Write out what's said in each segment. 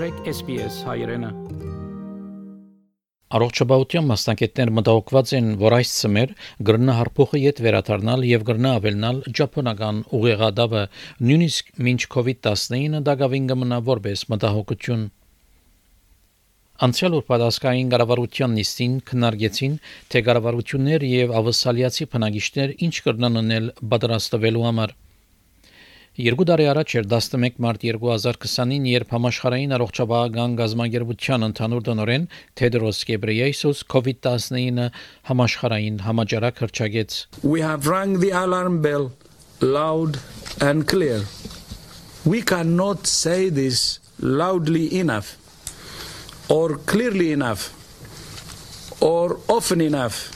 մտրեք SPS հայրենը։ Առողջապահության մասնակիցներ մտահոգված են, որ այս ծմեր գրնա հարփոխը յետ վերադառնալ եւ գրնա ավելնալ ճապոնական ուղեղադավը նույնիսկ մինչ COVID-19 դակավին կմնա որպես մտահոգություն։ Անցյալ ուրբաթասկային կառավարության նիստին քննարկեցին, թե կառավարություններ եւ ավսալիացի բնակիչներ ինչ կրնան անել պատրաստվելու համար։ Երկու տարի առաջ էր 11 մարտ 2020-ին, երբ համաշխարհային առողջապահական գազագերբության ընդհանուր տնօրեն Թեդրոս Գեբրեյեսուս COVID-19 համաշխարհային համաճարակ հրճագեց։ We have rang the alarm bell loud and clear. We cannot say this loudly enough or clearly enough or often enough.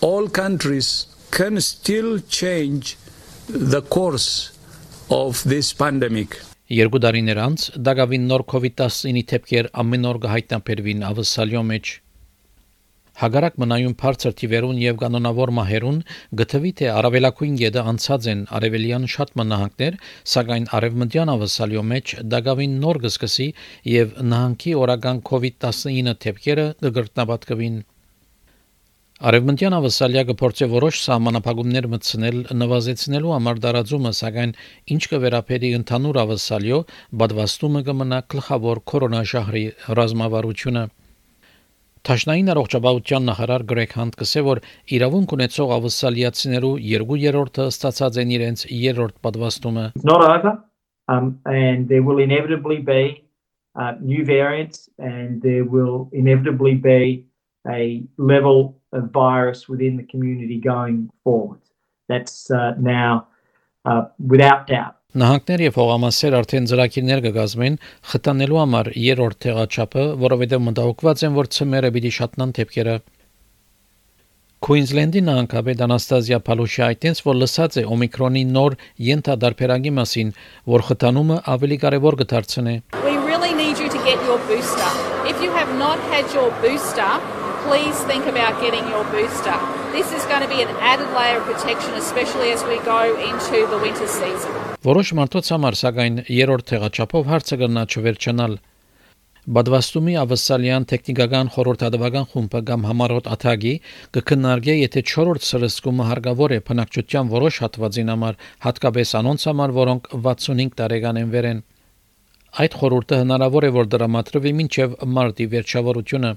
All countries can still change the course of this pandemic. Երկու տարիներ անց դակավին նոր COVID-19-ի թեփքեր ամեն օր կհայտնաբերվին ավսալյո մեջ։ Հագարակ մնայուն բարձր թիվերուն եւ կանոնավոր մահերուն գտվի թե արավելակույն գեդը անցած են արևելյան շատ մնահանգներ, սակայն արևմտյան ավսալյո մեջ դակավին նոր գսկսի եւ նահանգի օրական COVID-19 թեփքերը կգրտնաբատկվին։ Արևմտյան ավսալիա կփորձի որոշ սահմանափակումներ մտցնել նվազեցնելու համար դարաձումը, սակայն ինչ կվերապերի ընդհանուր ավսալիո, բադվաստումը կմնա գլխավոր կորոնաշահրի ռազմավարությունը։ Տաշնային առողջապահության նախարար Գրեգ Հանտ կսե որ իրավունք ունեցող ավսալիացիներու 2/3-ը ստացած են իրենց երրորդ պատվաստումը։ not over, um, and there will inevitably be uh, new variants, and there will inevitably be a level of virus within the community going forward. That's uh, now uh, without doubt. Նահանգներ եւ հողամասեր արդեն ծրագիրներ կգազմեն խտանելու համար երրորդ տեղաչափը, որովհետեւ մտահոգված են, որ ցմերը պիտի շատնան թեփքերը։ Քուինզլենդի նահանգապետ Անաստազիա Փալուշի այդտենց որ լսած է օմիկրոնի նոր յենթադարբերակի մասին, որ խտանումը ավելի կարևոր կդարձնի։ We really need you to get your booster. If you have not had your booster, please think about getting your booster. This is going to be an added layer of protection, especially as we go into the winter season. Որոշ մարդոց համար սակայն երրորդ տեղաչափով հարցը կնա չվերջանալ։ Բադվաստումի ավսալյան տեխնիկական խորհրդատվական խումբը կամ համառոտ աթագի կքննարկի, եթե 4-րդ սրսկումը հարգավոր է բնակչության որոշ հատվածին համար, հատկապես անոնց համար, որոնք 65 տարեկան են վերեն։ Այդ խորհուրդը հնարավոր է որ դրամատրվի մինչև մարտի վերջավորությունը։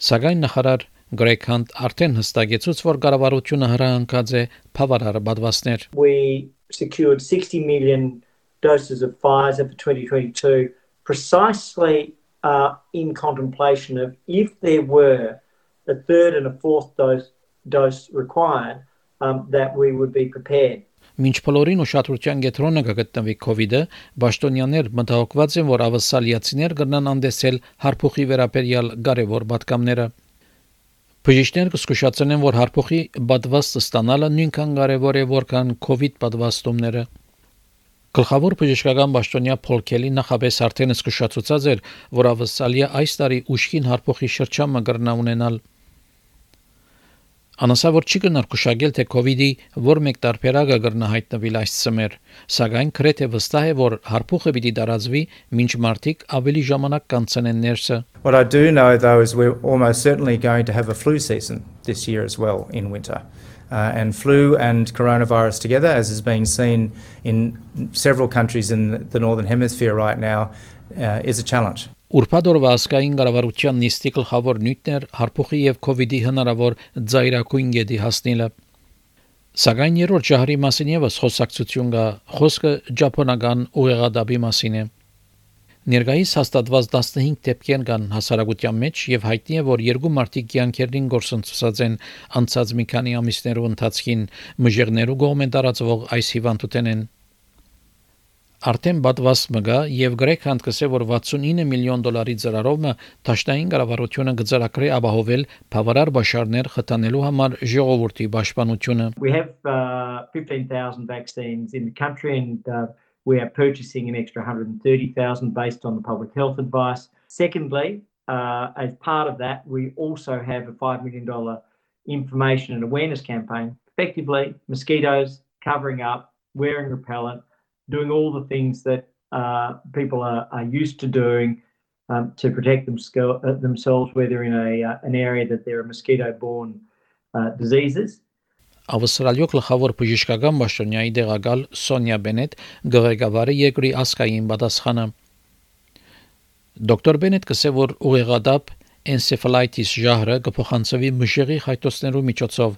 Սակայն նախարար Գրեգ Հանտ արդեն հստակեցուց, որ կառավարությունը հրահանգած է բավարար պատվաստներ։ We secured 60 million doses of Pfizer for 2022 precisely uh, in contemplation of if there were a third and a fourth dose dose required, um, that we would be prepared. Մինչ բոլորին ուշադրության կենտրոնը կգտնվի կ-ը, Բաշտոնյաներ մտահոգված են, որ ավսալիացիներ կգնան անդեսել հարփուխի վերաբերյալ կարևոր պատկամները։ Բժիշկներ կսկուշացնեն, որ հարփուխի պատվաստ ստանալը նույնքան կարևոր է, որքան COVID պատվաստումները։ Գլխավոր բժշկական պաշտոնյա Փոլ Քելի նախապես արդեն զսկուշացուցած էր, որ ավսալիա այս տարի ուշքին հարփոխի շրջանը կգրնա ունենալ Անասավոր չի կնարկուշագել թե COVID-ի որ մեկ տարբերակը կգրնա հայտնվել այս ծմեր, սակայն քրեթե վստահ է որ հարփուխը պիտի տարածվի մինչ մարտիկ ավելի ժամանակ կանցնեն ներսը։ What I do know though is we're almost certainly going to have a flu season this year as well in winter. Uh, and flu and coronavirus together, as is being seen in several countries in the northern hemisphere right now, uh, is a challenge. Ուրբաթօրվա ասկային կառավարության նիստի գլխավոր նյութներ հարփոխի եւ կոവിഡ്ի հնարավոր ծայրակույն գեդի հասնելը։ Սակայն երրորդ ժահրի մասին եւս խոսակցություն կա, խոսքը ճապոնական ուղեղադաբի մասին է։ Ներկայիս հաստատված 15 դեպքեր կան հասարակության մեջ եւ հայտնի է, որ երկու մարդիկ կյանքերին գործընծած են անցած մի քանի ամիսներու ընթացքին մժերներու կողմեն տարածվող այս հիվանդութենեն Արդեն բադված մգա եւ Գրեքանդ կսե որ 69 միլիոն դոլարի ծրարովը Թաշտային կառավարությունը գծարակրի ապահովել բավարար բաշարներ խթանելու համար ժողովրդի պաշտպանությունը We have uh, 15,000 vaccines in the country and uh, we are purchasing an extra 130,000 based on the public health advice. Secondly, uh, as part of that, we also have a $5 million information and awareness campaign. Effectively, mosquitoes, covering up, wearing repellent, doing all the things that uh, people are, are used to doing um, to protect them, uh, themselves, whether in a, uh, an area that there are mosquito borne uh, diseases. Ավստրալիո գլխավոր բժշկական բաժնյայի դեղակալ Սոնյա Բենետ գղեկավարը երկրի ասկային պատասխանը Դոկտոր Բենետ կսե որ ուղեղադապ encephalitis ժահրը կփոխանցվի մշեղի խայտոցներու միջոցով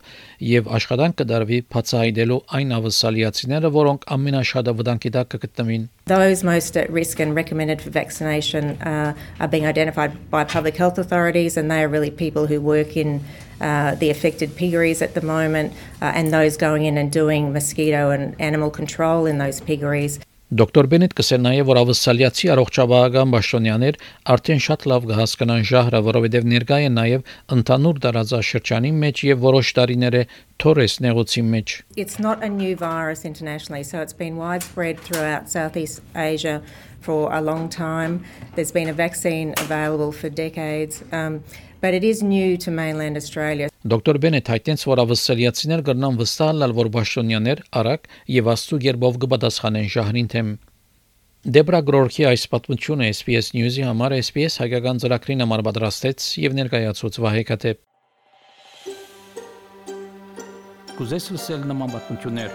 եւ աշխատանք կդարվի բացահայտելու այն ավսալիացիները, որոնք ամենաշատը վտանգի տակ կգտնվին։ Those most at risk and recommended for vaccination uh, are being identified by public health authorities and they are really people who work in uh, the affected piggeries at the moment uh, and those going in and doing mosquito and animal control in those piggeries. Դոկտոր Բենետ կսեր նաև որ ավսալիացի առողջապահական պաշտոնյաներ արդեն շատ լավ կհասկանան ժահրը, որովհետև ներկա է նաև ընդհանուր տարածաշրջանի մեջ եւ որոշ տարիներ է Torres նեղուցի մեջ։ It's not a new virus internationally, so it's been widespread throughout Southeast Asia for a long time. There's been a vaccine available for decades. Um, but it is new to mainland Australia. Դոկտոր Բենետ հայտնեց, որ ավստրալիացիներ կրնան վստահ լալ, որ պաշտոնյաներ արագ եւ աստու երբով կպատասխանեն շահրին թեմ։ Դեբրա Գրորքի այս պատմությունը SPS News-ի համար SPS հայկական ծրագրին համար պատրաստեց եւ ներկայացուց Վահե Կատե։ Կուզես լսել նման պատմություններ,